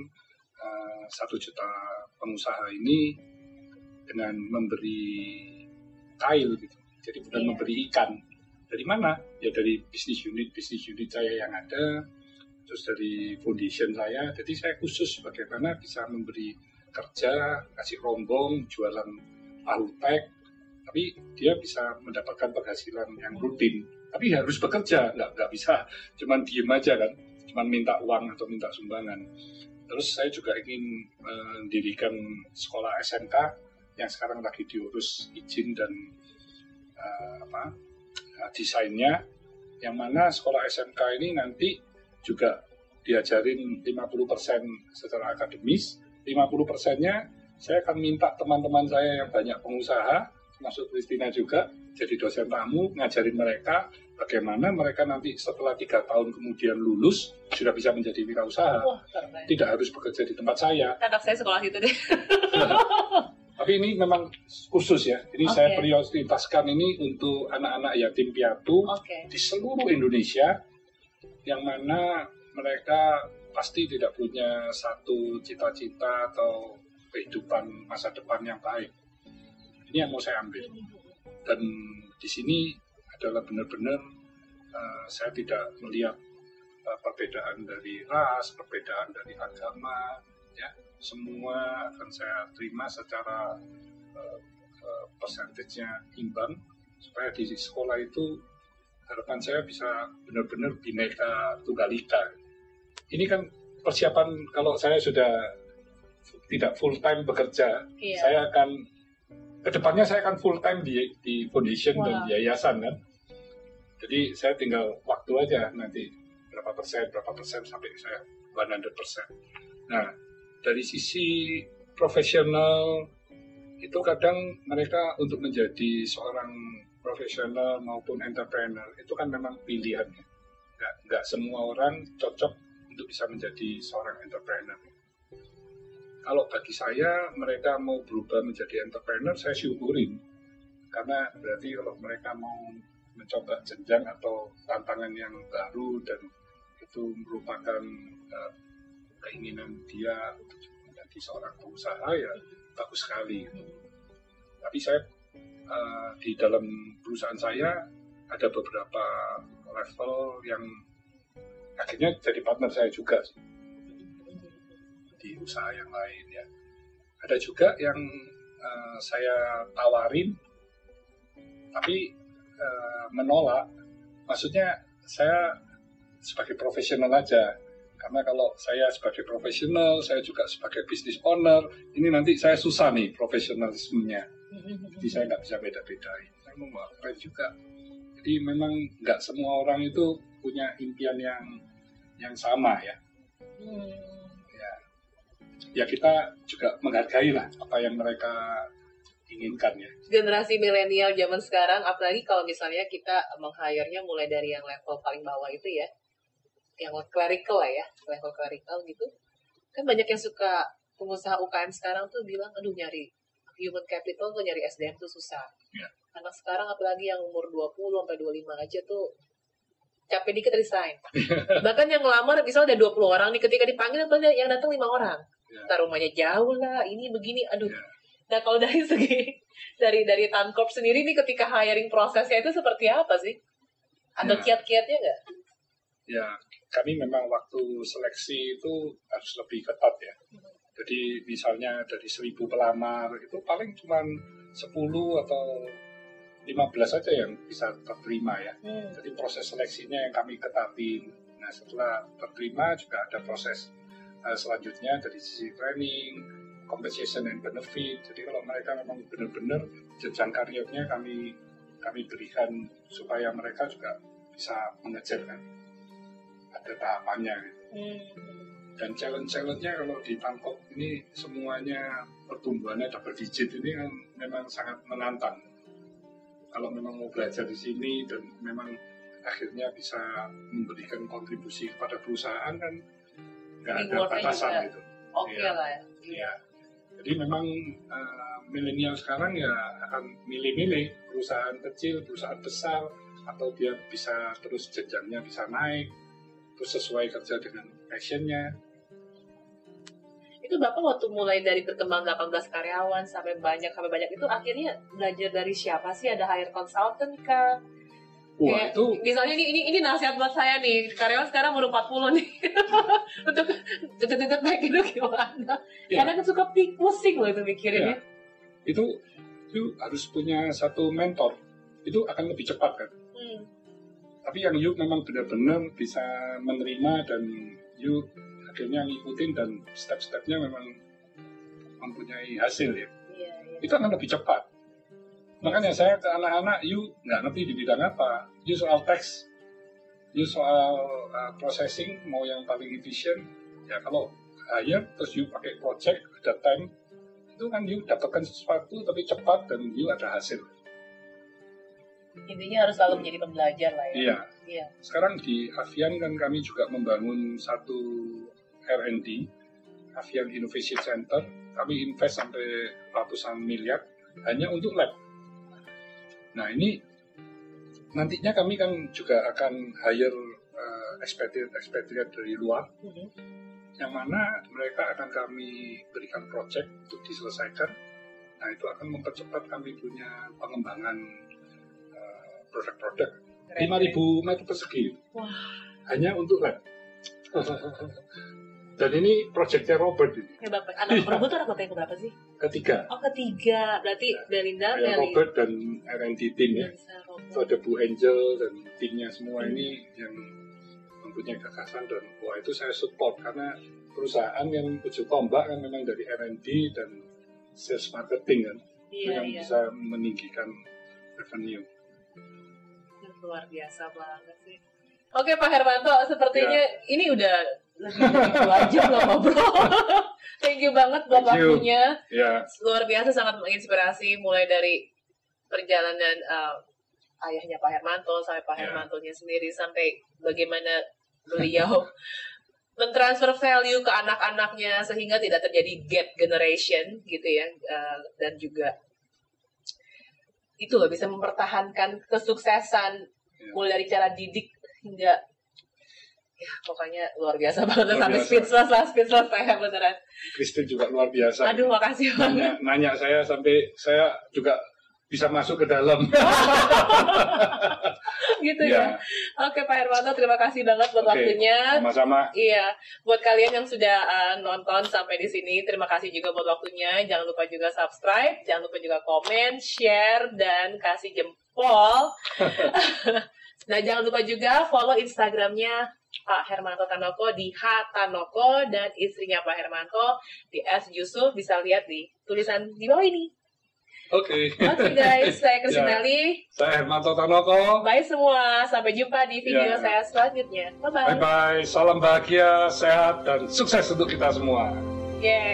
Speaker 2: eh, satu juta pengusaha ini dengan memberi kail gitu. Jadi bukan
Speaker 1: Iya.
Speaker 2: memberi ikan. Dari mana? Ya dari bisnis unit bisnis unit saya yang ada, terus dari foundation saya. Jadi saya khusus bagaimana bisa memberi kerja, kasih rombong, jualan tahu tek, tapi dia bisa mendapatkan penghasilan yang rutin. Tapi harus bekerja, nggak nggak bisa cuman diem aja kan, cuman minta uang atau minta sumbangan. Terus saya juga ingin mendirikan sekolah SMK yang sekarang lagi diurus izin dan eh, apa eh, desainnya, yang mana sekolah SMK ini nanti juga diajarin 50% secara akademis, 50 persennya saya akan minta teman-teman saya yang banyak pengusaha, termasuk Christina juga, jadi dosen tamu, ngajarin mereka bagaimana mereka nanti setelah tiga tahun kemudian lulus sudah bisa menjadi wirausaha.
Speaker 1: wah keren
Speaker 2: Tidak harus bekerja di tempat saya,
Speaker 1: anak saya sekolah situ deh
Speaker 2: tapi ini memang khusus ya. Jadi saya
Speaker 1: Oke.
Speaker 2: prioritaskan ini untuk anak-anak yatim piatu
Speaker 1: oke
Speaker 2: di seluruh Indonesia yang mana mereka pasti tidak punya satu cita-cita atau kehidupan masa depan yang baik. Ini yang mau saya ambil. Dan di sini adalah benar-benar eh, saya tidak melihat eh, perbedaan dari ras, perbedaan dari agama, ya semua akan saya terima secara eh, eh, persentasenya imbang supaya di sekolah itu harapan saya bisa benar-benar bineka tunggal ika. Ini kan persiapan kalau saya sudah tidak full time bekerja,
Speaker 1: Iya.
Speaker 2: saya akan ke depannya saya akan full time di di foundation dan
Speaker 1: Wah.
Speaker 2: yayasan kan. Jadi saya tinggal waktu aja nanti berapa persen berapa persen sampai saya 100 persen. Nah dari sisi profesional itu kadang mereka untuk menjadi seorang profesional maupun entrepreneur itu kan memang pilihannya. Nggak, nggak semua orang cocok untuk bisa menjadi seorang entrepreneur. Kalau bagi saya mereka mau berubah menjadi entrepreneur, saya syukurin. Karena berarti kalau mereka mau mencoba jenjang atau tantangan yang baru dan itu merupakan eh, keinginan dia untuk menjadi seorang pengusaha ya bagus sekali. Tapi saya eh, di dalam perusahaan saya ada beberapa level yang akhirnya jadi partner saya juga sih usaha yang lain ya. Ada juga yang eh, saya tawarin tapi eh, menolak. Maksudnya saya sebagai profesional aja. Karena kalau saya sebagai profesional, saya juga sebagai business owner, ini nanti saya susah nih profesionalismenya. Jadi saya nggak bisa beda-bedain. Saya mau keren juga. Jadi memang nggak semua orang itu punya impian yang yang sama ya.
Speaker 1: Hmm.
Speaker 2: Ya, kita juga menghargai lah apa yang mereka inginkan ya.
Speaker 1: generasi milenial zaman sekarang apalagi kalau misalnya kita meng-hire-nya mulai dari yang level paling bawah itu ya. Yang clerical lah ya. Level clerical gitu. Kan banyak yang suka pengusaha UKM sekarang tuh bilang aduh nyari human capital tuh nyari SDM tuh susah.
Speaker 2: Ya.
Speaker 1: anak sekarang apalagi yang umur 20 sampai 25 aja tuh capek dikit resign. Bahkan yang ngelamar misalnya ada 20 orang nih ketika dipanggil yang datang lima orang
Speaker 2: Ya.
Speaker 1: Ntar rumahnya jauh lah ini begini aduh
Speaker 2: Ya.
Speaker 1: Nah kalau dari segi dari dari Tancorp sendiri nih ketika hiring prosesnya itu seperti apa sih? Ada
Speaker 2: Ya.
Speaker 1: kiat-kiatnya nggak?
Speaker 2: Ya, kami memang waktu seleksi itu harus lebih ketat ya. Jadi misalnya dari seribu pelamar itu paling cuma 10 atau 15 saja yang bisa terterima ya.
Speaker 1: Hmm.
Speaker 2: Jadi proses seleksinya yang kami ketatin. Nah setelah terterima juga ada proses uh, selanjutnya dari sisi training, compensation and benefit. Jadi kalau mereka memang benar-benar jenjang karirnya kami kami berikan supaya mereka juga bisa mengejar kan. Ada tahapannya gitu.
Speaker 1: Hmm.
Speaker 2: Dan challenge-challenge-nya kalau di Bangkok ini semuanya pertumbuhannya double digit ini kan memang sangat menantang. Kalau memang mau belajar di sini dan memang akhirnya bisa memberikan kontribusi kepada perusahaan kan nggak ada batasan
Speaker 1: juga
Speaker 2: gitu.
Speaker 1: Oke
Speaker 2: Iya.
Speaker 1: lah ya.
Speaker 2: Iya. Jadi memang eh, milenial sekarang ya akan milih-milih perusahaan kecil, perusahaan besar, atau dia bisa terus jenjangnya bisa naik, terus sesuai kerja dengan passionnya.
Speaker 1: Itu Bapak waktu mulai dari berkembang 18 karyawan sampai banyak sampai banyak itu akhirnya belajar dari siapa sih? Ada hire consultant kah?
Speaker 2: Wah
Speaker 1: Kayak,
Speaker 2: itu
Speaker 1: misalnya ini, ini ini nasihat buat saya nih karyawan sekarang baru 40 nih untuk dedet-dedet baik itu gimana
Speaker 2: Ya.
Speaker 1: karena kan suka pusing loh itu mikirinnya
Speaker 2: itu itu harus punya satu mentor. Itu akan lebih cepat kan.
Speaker 1: hmm.
Speaker 2: Tapi yang you memang benar-benar bisa menerima dan you akhirnya ngikutin dan step-stepnya memang mempunyai hasil ya.
Speaker 1: iya, iya.
Speaker 2: itu akan lebih cepat. Makanya saya ke anak-anak, you nggak ngerti di bidang apa, you soal teks, you soal uh, processing, mau yang paling efisien, ya kalau hire terus you pakai project, ada time, itu kan you dapatkan sesuatu tapi cepat dan you ada hasil.
Speaker 1: intinya harus selalu menjadi pembelajar lah ya
Speaker 2: Iya.
Speaker 1: Iya.
Speaker 2: Sekarang di Avian kan kami juga membangun satu R&D, Avian Innovation Center. Kami invest sampai ratusan miliar hanya untuk lab. Nah ini nantinya kami kan juga akan hire uh, expatriate-expatriate dari luar,
Speaker 1: Mhm.
Speaker 2: yang mana mereka akan kami berikan project untuk diselesaikan. Nah itu akan mempercepat kami punya pengembangan uh, produk-produk
Speaker 1: Keren,
Speaker 2: 5.000 meter persegi.
Speaker 1: Wah.
Speaker 2: Hanya untuk lab. Dan ini proyeknya Robert ini.
Speaker 1: Ya, Bapak, anak perempuan tuh anak Bapak yang keberapa sih?
Speaker 2: ketiga.
Speaker 1: Oh ketiga, berarti Belinda,
Speaker 2: Ada
Speaker 1: Meli,
Speaker 2: Robert dan R&D team ya.
Speaker 1: Robert.
Speaker 2: Itu ada Bu Angel dan timnya semua
Speaker 1: Hmm.
Speaker 2: ini yang mempunyai gagasan dan wah itu saya support karena perusahaan yang ujung tombak kan memang dari R&D dan sales marketing kan itu
Speaker 1: Iya,
Speaker 2: yang
Speaker 1: iya.
Speaker 2: bisa meninggikan revenue.
Speaker 1: luar biasa banget sih. Oke Pak Hermanto, sepertinya
Speaker 2: Ya.
Speaker 1: ini udah lebih dari dua jam loh ngobrol. Thank you banget buat waktunya.
Speaker 2: Ya,
Speaker 1: Luar biasa sangat menginspirasi mulai dari perjalanan uh, ayahnya Pak Hermanto sampai Pak
Speaker 2: Ya.
Speaker 1: Hermantonya sendiri sampai bagaimana beliau mentransfer value ke anak-anaknya sehingga tidak terjadi gap generation gitu ya Uh, dan juga itu loh bisa mempertahankan kesuksesan
Speaker 2: Ya.
Speaker 1: mulai dari cara didik hingga ya pokoknya luar biasa banget
Speaker 2: Luar
Speaker 1: sampai
Speaker 2: biasa.
Speaker 1: speechless lah speechless saya beneran
Speaker 2: Kristen juga luar biasa.
Speaker 1: aduh makasih banget
Speaker 2: nanya, nanya saya sampai saya juga bisa masuk ke dalam.
Speaker 1: gitu ya.
Speaker 2: ya,
Speaker 1: Oke Pak Hermanto, terima kasih banget buat
Speaker 2: Oke.
Speaker 1: waktunya.
Speaker 2: sama-sama.
Speaker 1: Iya, buat kalian yang sudah uh, nonton sampai di sini, terima kasih juga buat waktunya. Jangan lupa juga subscribe, jangan lupa juga komen, share, dan kasih jempol. nah, jangan lupa juga follow Instagramnya Pak Hermanto Tanoko di H Tanoko dan istrinya Pak Hermanto di S Yusuf bisa lihat di tulisan di bawah ini.
Speaker 2: Oke.
Speaker 1: Oke guys, saya
Speaker 2: Ya.
Speaker 1: Kristinali.
Speaker 2: Saya Hermanto Tanoko.
Speaker 1: Bye semua, sampai jumpa di video
Speaker 2: Ya.
Speaker 1: saya selanjutnya. Bye bye.
Speaker 2: Bye bye. Salam bahagia, sehat dan sukses untuk kita semua.
Speaker 1: Yeay.